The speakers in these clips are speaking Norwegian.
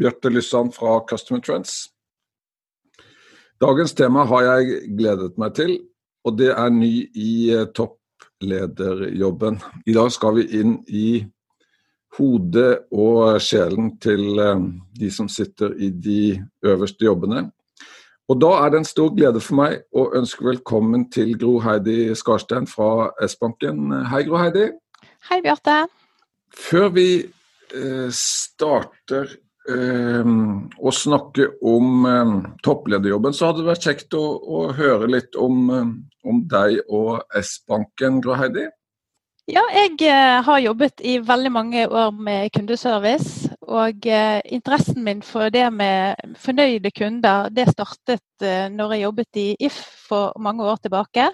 Bjarte Lyssand fra Customer Trends. Dagens tema har jeg gledet meg til, og det er ny i topplederjobben. I dag skal vi inn i hodet og sjelen til de som sitter i de øverste jobbene. Og Da er det en stor glede for meg å ønske velkommen til Gro Heidi Skarstein fra S-banken. Hei, Gro Heidi. Hei, Bjarte. Før vi eh, starter eh, å snakke om eh, topplederjobben, så hadde det vært kjekt å, å høre litt om, om deg og S-banken, Gro Heidi. Ja, jeg har jobbet i veldig mange år med kundeservice. Og eh, interessen min for det med fornøyde kunder, det startet eh, når jeg jobbet i If for mange år tilbake.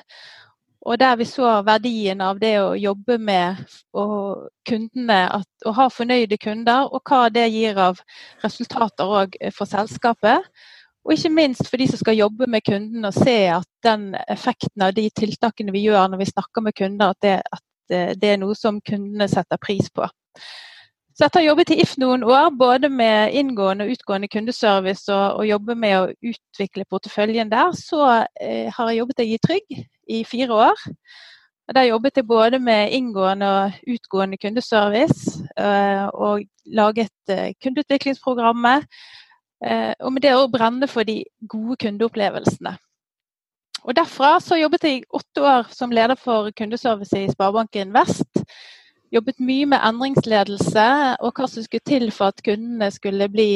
Og der vi så verdien av det å jobbe med kundene, at, å ha fornøyde kunder, og hva det gir av resultater òg for selskapet. Og ikke minst for de som skal jobbe med kunden og se at den effekten av de tiltakene vi gjør når vi snakker med kunder, at det, at det er noe som kundene setter pris på. Så etter å ha jobbet i If noen år, både med inngående og utgående kundeservice og, og jobbe med å utvikle porteføljen der, så eh, har jeg jobbet i Trygg i fire år. Og der jobbet jeg både med inngående og utgående kundeservice, eh, og laget eh, kundeutviklingsprogrammet. Eh, og med det å brenne for de gode kundeopplevelsene. Og Derfra så jobbet jeg åtte år som leder for kundeservice i Sparebanken Vest jobbet mye med endringsledelse og hva som skulle til for at kundene skulle bli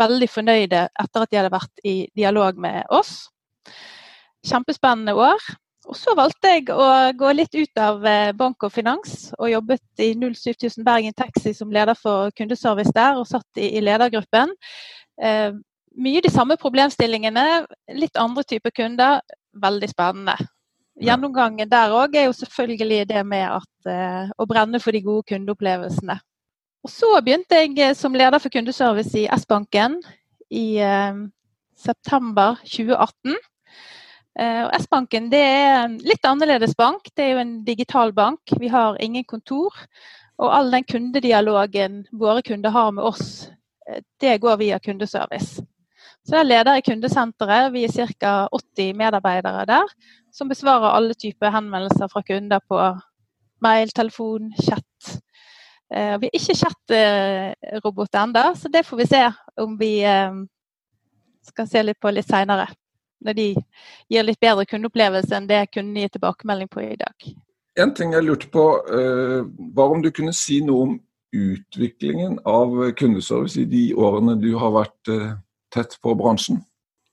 veldig fornøyde etter at de hadde vært i dialog med oss. Kjempespennende år. Og så valgte jeg å gå litt ut av eh, bank og finans, og jobbet i 07000 Bergen Taxi som leder for kundeservice der, og satt i, i ledergruppen. Eh, mye de samme problemstillingene, litt andre typer kunder. Veldig spennende gjennomgangen der òg er jo selvfølgelig det med at, eh, å brenne for de gode kundeopplevelsene. Og Så begynte jeg eh, som leder for kundeservice i S-banken i eh, september 2018. Uh, S-banken er en litt annerledes bank. Det er jo en digital bank. Vi har ingen kontor. Og all den kundedialogen våre kunder har med oss, det går via kundeservice. Så der leder i kundesenteret. Vi er ca. 80 medarbeidere der som besvarer alle typer henvendelser fra kunder på mail, telefon, chat. Eh, vi har ikke chat-robot ennå, så det får vi se om vi eh, skal se litt på litt seinere. Når de gir litt bedre kundeopplevelse enn det kunden gir tilbakemelding på i dag. En ting jeg lurte på, eh, var om du kunne si noe om utviklingen av kundeservice i de årene du har vært tett på bransjen?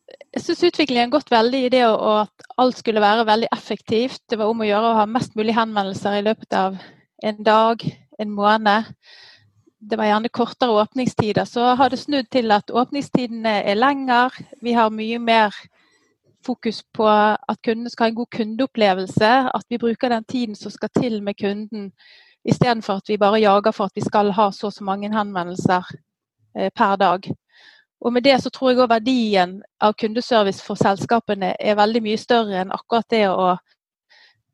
jeg syns utviklingen har gått veldig i det at alt skulle være veldig effektivt. Det var om å gjøre å ha mest mulig henvendelser i løpet av en dag, en måned. Det var gjerne kortere åpningstider. Så har det snudd til at åpningstidene er lengre. Vi har mye mer fokus på at kundene skal ha en god kundeopplevelse. At vi bruker den tiden som skal til med kunden, istedenfor at vi bare jager for at vi skal ha så og så mange henvendelser eh, per dag. Og med det så tror jeg òg verdien av kundeservice for selskapene er veldig mye større enn akkurat det å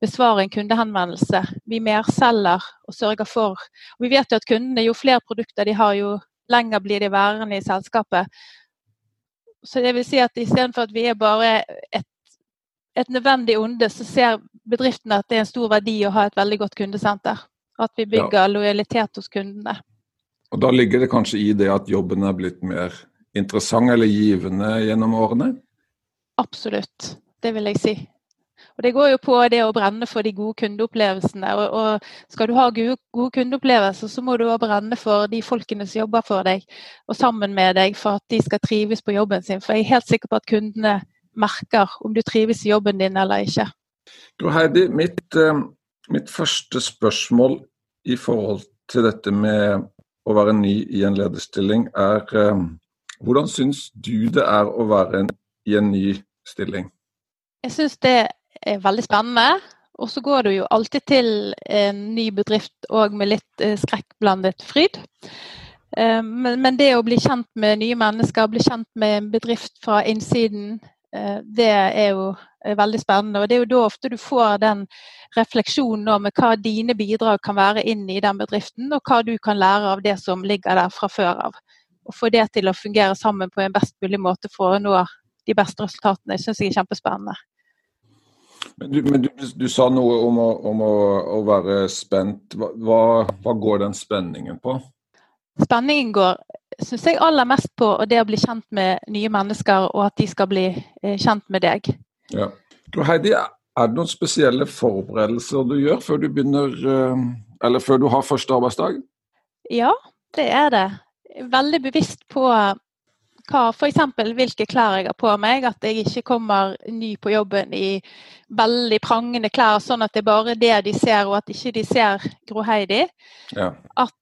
besvare en kundehenvendelse. Vi merselger og sørger for og Vi vet jo at kundene, jo flere produkter de har, jo lenger blir de værende i selskapet. Så det vil si at istedenfor at vi er bare et, et nødvendig onde, så ser bedriftene at det er en stor verdi å ha et veldig godt kundesenter. At vi bygger ja. lojalitet hos kundene. Og Da ligger det kanskje i det at jobben er blitt mer interessant eller givende gjennom årene? Absolutt, det vil jeg si. Og Det går jo på det å brenne for de gode kundeopplevelsene. Og, og Skal du ha gode, gode kundeopplevelser, så må du også brenne for de folkene som jobber for deg og sammen med deg, for at de skal trives på jobben sin. For jeg er helt sikker på at kundene merker om du trives i jobben din eller ikke. Du Heidi, mitt, eh, mitt første spørsmål i forhold til dette med å være ny i en lederstilling, er eh, hvordan syns du det er å være en, i en ny stilling? Jeg syns det er veldig spennende. Og så går du jo alltid til en ny bedrift òg med litt eh, skrekkblandet fryd. Eh, men, det å bli kjent med nye mennesker, bli kjent med en bedrift fra innsiden, eh, det er jo veldig spennende. Og det er jo da ofte du får den refleksjonen om hva dine bidrag kan være inn i den bedriften, og hva du kan lære av det som ligger der fra før av. Og få det til å fungere sammen på en best mulig måte for å nå de beste resultatene, syns jeg er kjempespennende. Men du, men du, du sa noe om, å, om å, å, være spent. Hva, hva, går den spenningen på? Spenningen går synes jeg aller mest på det å bli kjent med nye mennesker, og at de skal bli eh, kjent med deg. Ja. Du, Heidi, er det noen spesielle forberedelser du gjør før du begynner, eh, eller før du har første arbeidsdag? Ja, det er det. Veldig bevisst på hva f.eks. hvilke klær jeg har på meg. At jeg ikke kommer ny på jobben i veldig prangende klær, sånn at det er bare det de ser, og at ikke de ser Gro Heidi. Ja. At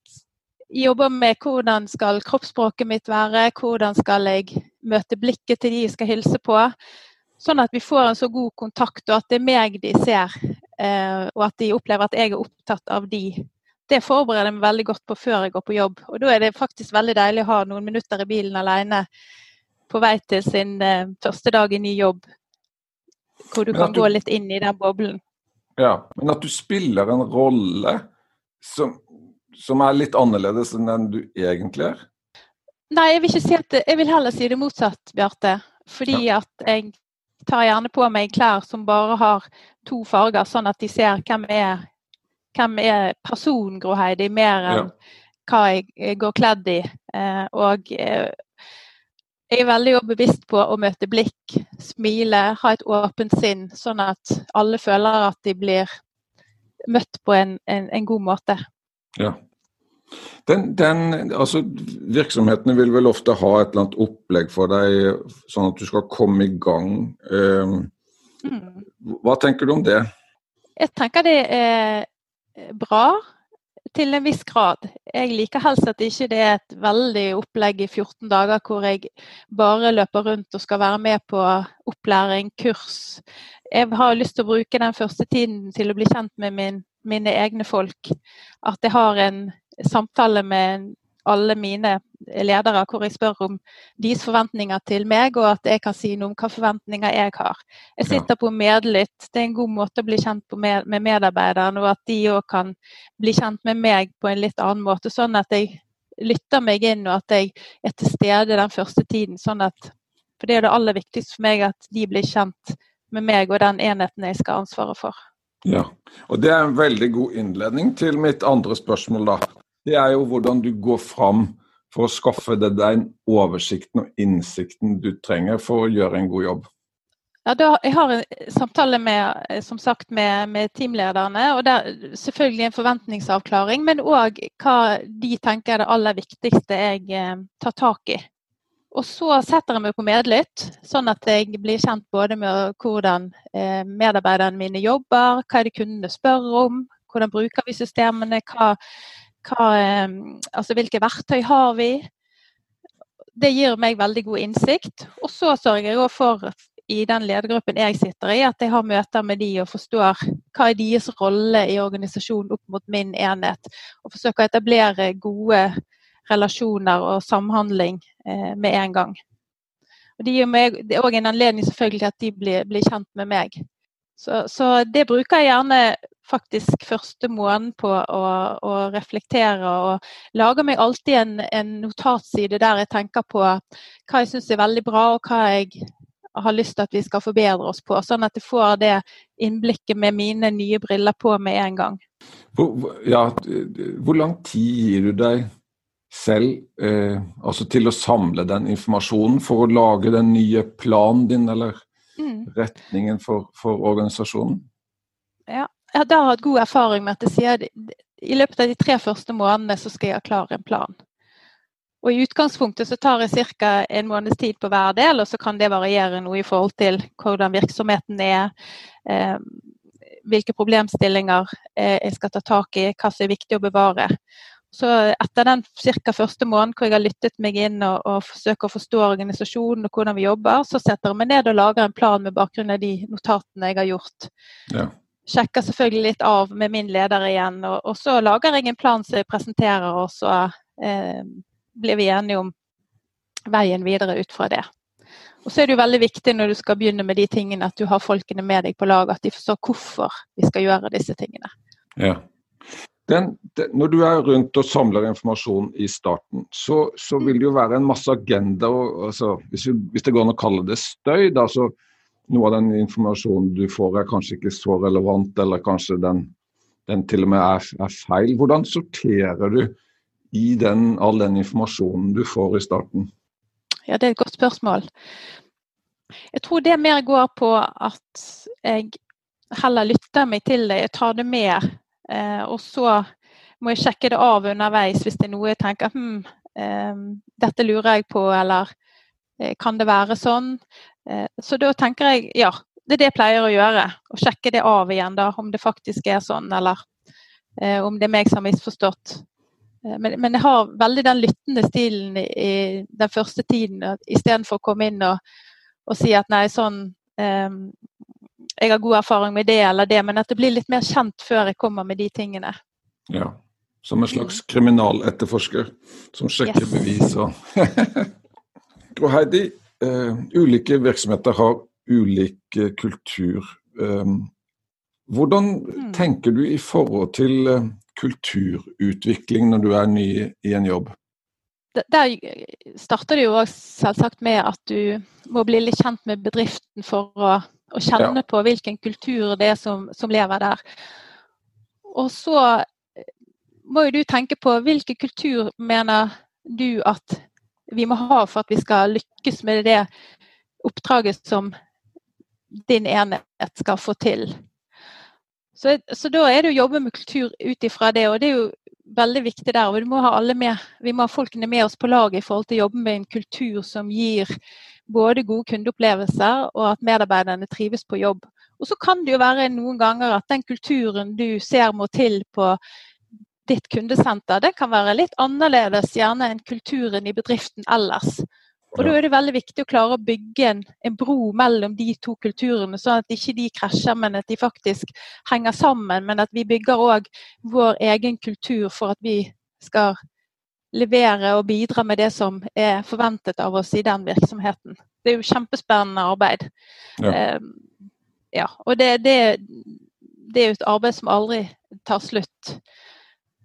jeg jobber med hvordan skal kroppsspråket mitt være, hvordan skal jeg møte blikket til de jeg skal hilse på. Sånn at vi får en så god kontakt, og at det er meg de ser. Eh, og at de opplever at jeg er opptatt av de det forbereder jeg meg veldig godt på før jeg går på jobb. Og da er det faktisk veldig deilig å ha noen minutter i bilen alene på vei til sin eh, første dag i ny jobb, hvor du kan du, gå litt inn i den boblen. Ja, men at du spiller en rolle som, som er litt annerledes enn den du egentlig er? Nei, jeg vil ikke si det, jeg vil heller si det motsatt, Bjarte. Fordi ja. at jeg tar gjerne på meg klær som bare har to farger, sånn at de ser hvem jeg er hvem er personen Gro Heidi, mer enn ja. hva jeg går kledd i. Eh, og eh, jeg er veldig bevisst på å møte blikk, smile, ha et åpent sinn, sånn at alle føler at de blir møtt på en, en, en god måte. Ja. Den, den, altså, virksomhetene vil vel ofte ha et eller annet opplegg for deg, sånn at du skal komme i gang. Um, mm. Hva tenker du om det? Jeg tenker det er bra til en viss grad. Jeg liker helst at ikke det er et veldig opplegg i 14 dager hvor jeg bare løper rundt og skal være med på opplæring, kurs. Jeg har lyst til å bruke den første tiden til å bli kjent med min, mine egne folk. At jeg har en samtale med alle mine ledere hvor jeg spør om deres forventninger til meg, og at jeg kan si noe om hvilke forventninger jeg har. Jeg sitter på medlytt. Det er en god måte å bli kjent med, med medarbeiderne, og at de òg kan bli kjent med meg på en litt annen måte. Sånn at jeg lytter meg inn, og at jeg er til stede den første tiden. sånn at For det er det aller viktigste for meg at de blir kjent med meg og den enheten jeg skal ha ansvaret for. Ja, og Det er en veldig god innledning til mitt andre spørsmål. da det er jo hvordan du går fram for å skaffe deg den oversikten og innsikten du trenger for å gjøre en god jobb. Ja, da, jeg har en samtale med, som sagt, med, med teamlederne. og det er Selvfølgelig en forventningsavklaring, men òg hva de tenker er det aller viktigste jeg eh, tar tak i. Og så setter jeg meg på medlytt, sånn at jeg blir kjent både med hvordan eh, medarbeiderne mine jobber, hva er det kundene spør om, hvordan bruker vi systemene, hva hva, altså hvilke verktøy har vi? Det gir meg veldig god innsikt. Og så sørger jeg for i den ledergruppen jeg sitter i, at jeg har møter med de og forstår hva er deres rolle i organisasjonen opp mot min enhet. Og forsøker å etablere gode relasjoner og samhandling eh, med en gang. Og de meg, det er òg en anledning selvfølgelig til at de blir, blir kjent med meg. Så, så, det bruker jeg gjerne faktisk første måneden på å, å reflektere. Og lager meg alltid en, en, notatside der jeg tenker på hva jeg syns er veldig bra, og hva jeg har lyst til at vi skal forbedre oss på. Sånn at jeg får det innblikket med mine nye briller på med en gang. Hvor, ja, hvor lang tid gir du deg selv eh, altså til å samle den informasjonen for å lage den nye planen din, eller mm. retningen for, for organisasjonen? Jeg har hatt god erfaring med at jeg sier at i løpet av de tre første månedene så skal jeg ha klar en plan. Og I utgangspunktet så tar jeg ca. en måneds tid på hver del, og så kan det variere noe i forhold til hvordan virksomheten er, eh, hvilke problemstillinger eh, jeg skal ta tak i, hva som er viktig å bevare. Så etter den ca. første måneden hvor jeg har lyttet meg inn og, og forsøker å forstå organisasjonen og hvordan vi jobber, så setter jeg meg ned og lager en plan med bakgrunn av de notatene jeg har gjort. Ja. Sjekker selvfølgelig litt av med min leder igjen, og, og så lager jeg en plan som jeg presenterer, og så eh, blir vi enige om veien videre ut fra det. Og så er det jo veldig viktig når du skal begynne med de tingene, at du har folkene med deg på laget, at de forstår hvorfor vi skal gjøre disse tingene. Ja. Den, den, når du er rundt og samler informasjon i starten, så, så vil det jo være en masse agenda. Og, altså, hvis, vi, hvis, det går an å kalle det støy, da, så noe av den informasjonen du får er kanskje ikke så relevant, eller kanskje den, den til og med er, er, feil. Hvordan sorterer du i den, all den informasjonen du får i starten? Ja, Det er et godt spørsmål. Jeg tror det mer går på at jeg heller lytter meg til det, jeg tar det med Eh, og så må jeg sjekke det av underveis hvis det er noe jeg tenker hm, eh, dette lurer jeg på, eller eh, kan det være sånn? Så da tenker jeg ja, det er det jeg pleier å gjøre. Å sjekke det av igjen, da, om det faktisk er sånn, eller om det er meg som har misforstått. Men, men, jeg har veldig den lyttende stilen i, den første tiden, istedenfor å komme inn og, og, si at nei, sånn um, jeg har god erfaring med det eller det, men at det blir litt mer kjent før jeg kommer med de tingene. Ja, som en slags kriminaletterforsker som sjekker yes. bevis og Heidi, uh, ulike virksomheter har ulik uh, kultur. Um, hvordan mm. tenker du i forhold til uh, kulturutvikling når du er ny i en jobb? Der starter det jo selvsagt med at du må bli litt kjent med bedriften for å å kjenne ja. på hvilken kultur det er som, som, lever der. Og så eh, må jo du tenke på hvilken kultur mener du at vi må ha for at vi skal lykkes med det oppdraget som din enhet skal få til. Så, så da er det å jobbe med kultur ut ifra det, og det er jo veldig viktig der. og Vi må ha alle med, vi må ha folkene med oss på laget i forhold til å jobbe med en kultur som gir både gode kundeopplevelser og at medarbeiderne trives på jobb. Og så kan det jo være noen ganger at den kulturen du ser må til på ditt kundesenter, Det kan være litt annerledes gjerne enn kulturen i bedriften ellers. Og Da er det veldig viktig å klare å bygge en, en, bro mellom de to kulturene, sånn at ikke de krasjer, men at de faktisk henger sammen. Men at vi bygger òg vår egen kultur for at vi skal levere og bidra med det som er forventet av oss i den virksomheten. Det er jo kjempespennende arbeid. Ja. Um, ja og det, det, det, er jo et arbeid som aldri tar slutt.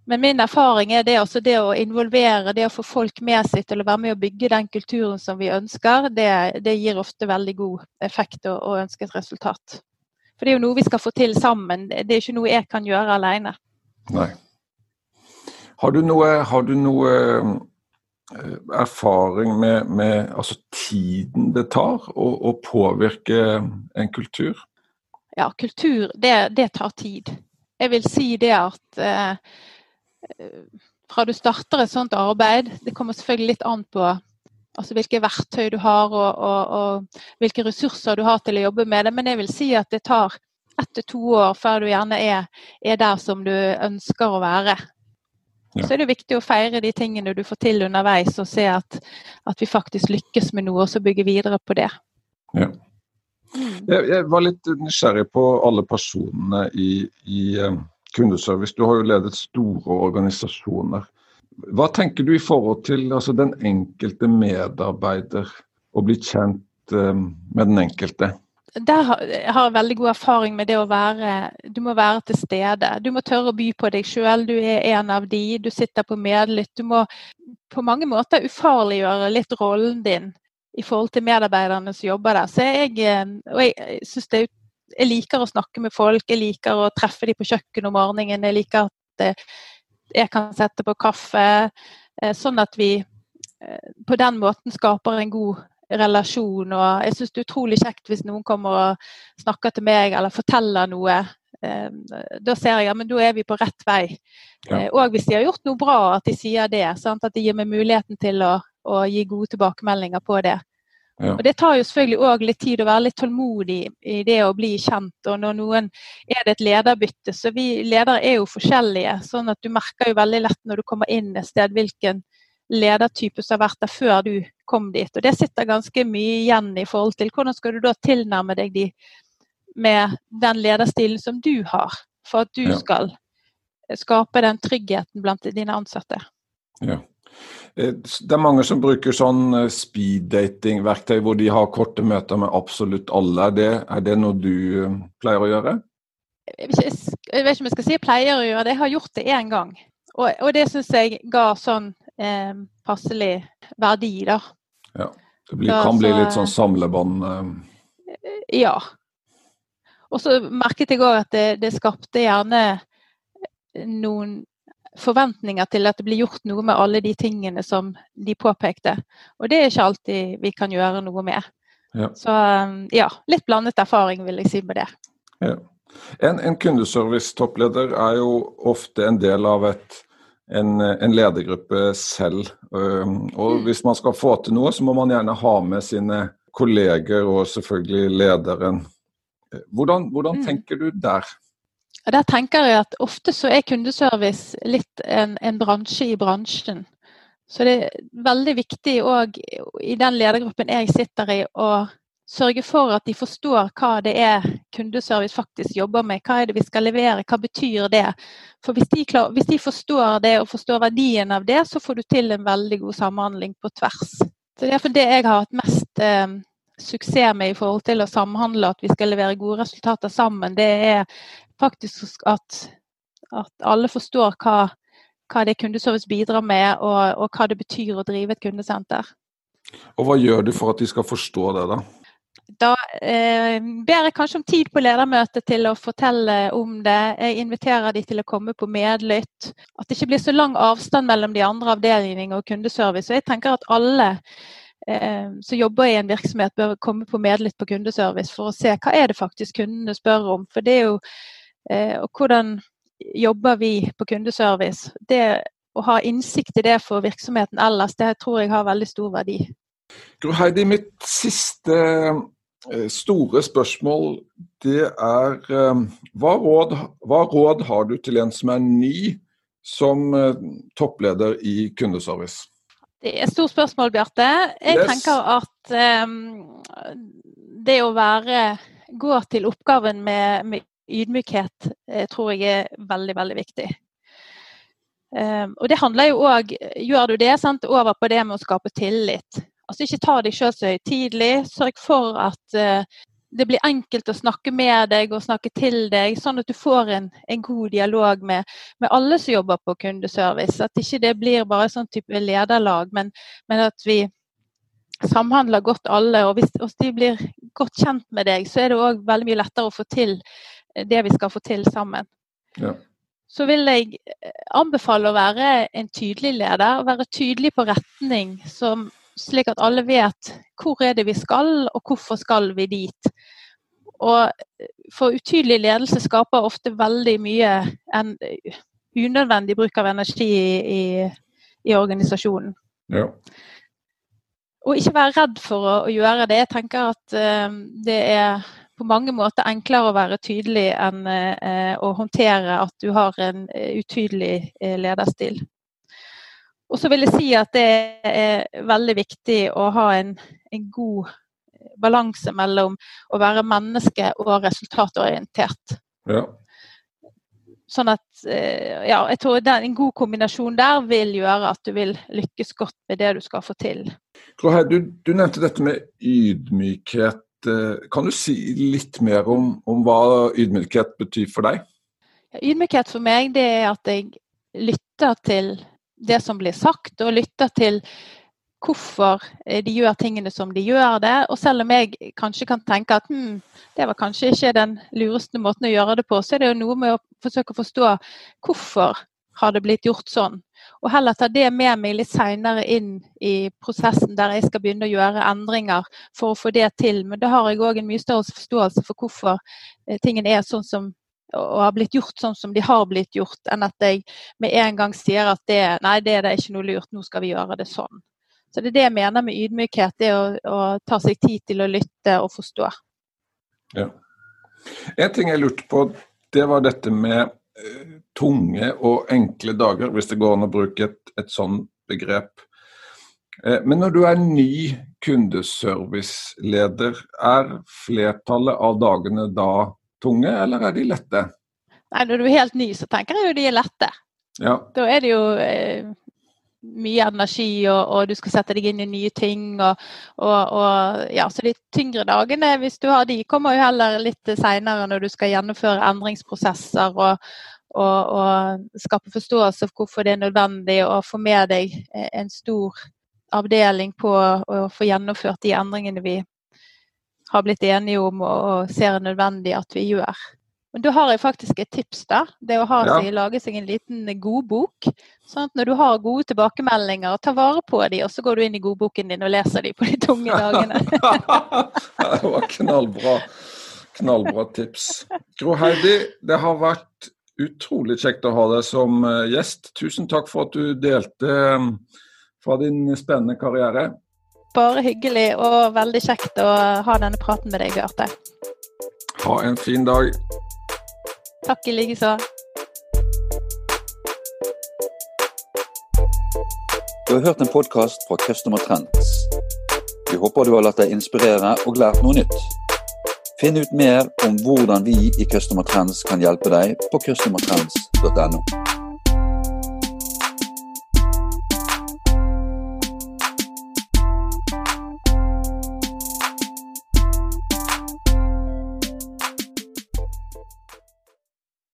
Men min erfaring er det, også det å involvere, det å få folk med seg til å være med å bygge den kulturen som vi ønsker, det, det gir ofte veldig god effekt og, og ønsket resultat. For det er jo noe vi skal få til sammen. Det er ikke noe jeg kan gjøre alene. Nei. Har du noe, har du noe eh, erfaring med, med altså tiden det tar å, å, påvirke en kultur? Ja, kultur, det, det, tar tid. Jeg vil si det at eh, fra du starter et sånt arbeid Det kommer selvfølgelig litt an på altså hvilke verktøy du har og, og, og, hvilke ressurser du har til å jobbe med det. Men jeg vil si at det tar ett til to år før du gjerne er, er der som du ønsker å være. Ja. Så er det viktig å feire de tingene du får til underveis, og se at, at vi faktisk lykkes med noe, og så bygge videre på det. Ja. Jeg, jeg, var litt nysgjerrig på alle personene i, i um, kundeservice. Du har jo ledet store organisasjoner. Hva tenker du i forhold til altså, den enkelte medarbeider, å bli kjent um, med den enkelte? der har jeg veldig god erfaring med det å være Du må være til stede. Du må tørre å by på deg sjøl. Du er en av de. Du sitter på medlytt. Du må på mange måter ufarliggjøre litt rollen din i forhold til medarbeiderne som jobber der. Så jeg, eh, og jeg, synes det, jeg liker å snakke med folk. Jeg liker å treffe dem på kjøkkenet om morgenen. Jeg liker at eh, jeg kan sette på kaffe. Eh, sånn at vi på den måten skaper en god relasjon. Og jeg syns det er utrolig kjekt hvis noen kommer og snakker til meg eller forteller noe. Eh, da ser jeg at da er vi på rett vei. Ja. Eh, og hvis de har gjort noe bra, at de sier det. Sant? At de gir meg muligheten til å, å gi gode tilbakemeldinger på det. Ja. Og Det tar jo selvfølgelig òg litt tid å være litt tålmodig i det å bli kjent. Og når noen er det et lederbytte, så vi ledere er jo forskjellige. sånn at du merker jo veldig lett når du kommer inn et sted hvilken ledertype som har vært der før du kom dit. Og det sitter ganske mye igjen i forhold til hvordan skal du da tilnærme deg de med den lederstilen som du har, for at du ja. skal skape den tryggheten blant dine ansatte. Ja. Eh, det er mange som bruker sånn eh, speeddating-verktøy hvor de har korte møter med absolutt alle. Er det, er det noe du eh, pleier å gjøre? Jeg vet, ikke, jeg vet ikke om jeg skal si pleier å gjøre det. Jeg har gjort det én gang. Og, og det syns jeg ga sånn eh, passelig verdi, da. Ja. Det blir, kan bli litt sånn samlebånd? Eh. Ja. Og så merket jeg òg at det, det skapte gjerne noen forventninger til at det blir gjort noe med alle de tingene som de påpekte. Og det er ikke alltid vi kan gjøre noe med. Ja. Så um, ja, litt blandet erfaring vil jeg si med det. Ja. En, en kundeservice-toppleder er jo ofte en del av et, en, en, ledergruppe selv. Um, og mm. hvis man skal få til noe, så må man gjerne ha med sine kolleger og selvfølgelig lederen. Hvordan, hvordan mm. tenker du der? Og Der tenker jeg at ofte så er kundeservice litt en, en bransje i bransjen. Så det er veldig viktig òg i den ledergruppen jeg sitter i, å sørge for at de forstår hva det er kundeservice faktisk jobber med. Hva er det vi skal levere, hva betyr det? For hvis de, klar, hvis de forstår det og forstår verdien av det, så får du til en veldig god samhandling på tvers. Så Det er for det jeg har hatt mest eh, suksess med i forhold til å samhandle, at vi skal levere gode resultater sammen, det er faktisk at, at alle forstår hva, hva, det kundeservice bidrar med, og, og, hva det betyr å drive et kundesenter. Og Hva gjør du for at de skal forstå det, da? Da eh, ber jeg kanskje om tid på ledermøtet til å fortelle om det. Jeg inviterer de til å komme på medlytt. At det ikke blir så lang avstand mellom de andre avdelingene og kundeservice. Og jeg tenker at alle som jobber i en virksomhet bør komme på medlytt på kundeservice for å se hva er det faktisk kundene spør om. For det er jo Eh, og hvordan jobber vi på kundeservice? Det å ha innsikt i det for virksomheten ellers, det tror jeg har veldig stor verdi. Gro Heidi, mitt siste eh, store spørsmål det er eh, hva råd, hva råd har du til en som er ny som toppleder i kundeservice? Det er et stort spørsmål, Bjarte. Jeg yes. tenker at um, det å være gå til oppgaven med, med ydmykhet eh, tror jeg er veldig, veldig viktig. Um, og det handler jo òg Gjør du det, sant, over på det med å skape tillit. Altså Ikke ta deg sjøl så høytidelig. Sørg for at uh, det blir enkelt å snakke med deg og snakke til deg, sånn at du får en, en god dialog med, med, alle som jobber på kundeservice. At ikke det blir bare sånn type lederlag, men, men at vi samhandler godt alle. Og hvis, hvis, de blir godt kjent med deg, så er det òg veldig mye lettere å få til det vi skal få til sammen. Ja. Så vil jeg eh, anbefale å være en tydelig leder, og være tydelig på retning, som, slik at alle vet hvor er det vi skal, og hvorfor skal vi dit. Og For utydelig ledelse skaper ofte veldig mye en unødvendig bruk av energi i, i, organisasjonen. Ja. Og ikke være redd for å, å, gjøre det. Jeg tenker at uh, det er på mange måter enklere å være tydelig enn uh, å håndtere at du har en utydelig uh, lederstil. Og så vil jeg si at det er veldig viktig å ha en, en god balanse mellom å være menneske og resultatorientert. Ja. Sånn at ja, jeg tror den, En god kombinasjon der vil gjøre at du vil lykkes godt med det du skal få til. Du, du nevnte dette med ydmykhet Eh, kan du si litt mer om, om hva ydmykhet betyr for deg? Ydmykhet for meg det er at jeg lytter til det som blir sagt, og lytter til hvorfor eh, de gjør tingene som de gjør det. Og selv om jeg kanskje kan tenke at hm, det var kanskje ikke den lureste måten å gjøre det på, så er det jo noe med å forsøke å forstå hvorfor har det blitt gjort sånn. Og heller ta det med meg litt seinere inn i prosessen der jeg skal begynne å gjøre endringer for å få det til. Men da har jeg òg en mye større forståelse for hvorfor eh, tingene er sånn som og har blitt gjort sånn som de har blitt gjort, enn at jeg med en gang sier at det, nei, det er det ikke noe lurt, nå skal vi gjøre det sånn. Så det er det jeg mener med ydmykhet, det å, å ta seg tid til å lytte og forstå. Ja. En ting jeg lurte på, det var dette med eh, tunge og enkle dager, hvis det går an å bruke et, et sånn begrep. Eh, men når du er ny kundeserviceleder, er flertallet av dagene da tunge, eller er de lette? Nei, Når du er helt ny, så tenker jeg jo de er lette. Ja. Da er det jo eh, mye energi, og, og, du skal sette deg inn i nye ting. Og, og, og, ja, så de tyngre dagene, hvis du har de, kommer jo heller litt seinere når du skal gjennomføre endringsprosesser og, skape forståelse for hvorfor det er nødvendig å få med deg en stor avdeling på å få gjennomført de endringene vi har blitt enige om og ser er nødvendig at vi gjør. Men da har jeg faktisk et tips. da. Det å ha ja. seg, lage seg en liten godbok. Sånn at når du har gode tilbakemeldinger, ta vare på de, og så går du inn i godboken din og leser de på de tunge dagene. det var knallbra. Knallbra tips. Gro Heidi, det har vært utrolig kjekt å ha deg som eh, gjest. Tusen takk for at du delte eh, fra din spennende karriere. Bare hyggelig og veldig kjekt å ha denne praten med deg, Bjarte. Ha en fin dag. Takk i likeså. Du har hørt en podkast fra Customer Trends. Vi håper du har latt deg inspirere og lært noe nytt. Finn ut mer om hvordan vi i Customer Trends kan hjelpe deg på customertrends.no.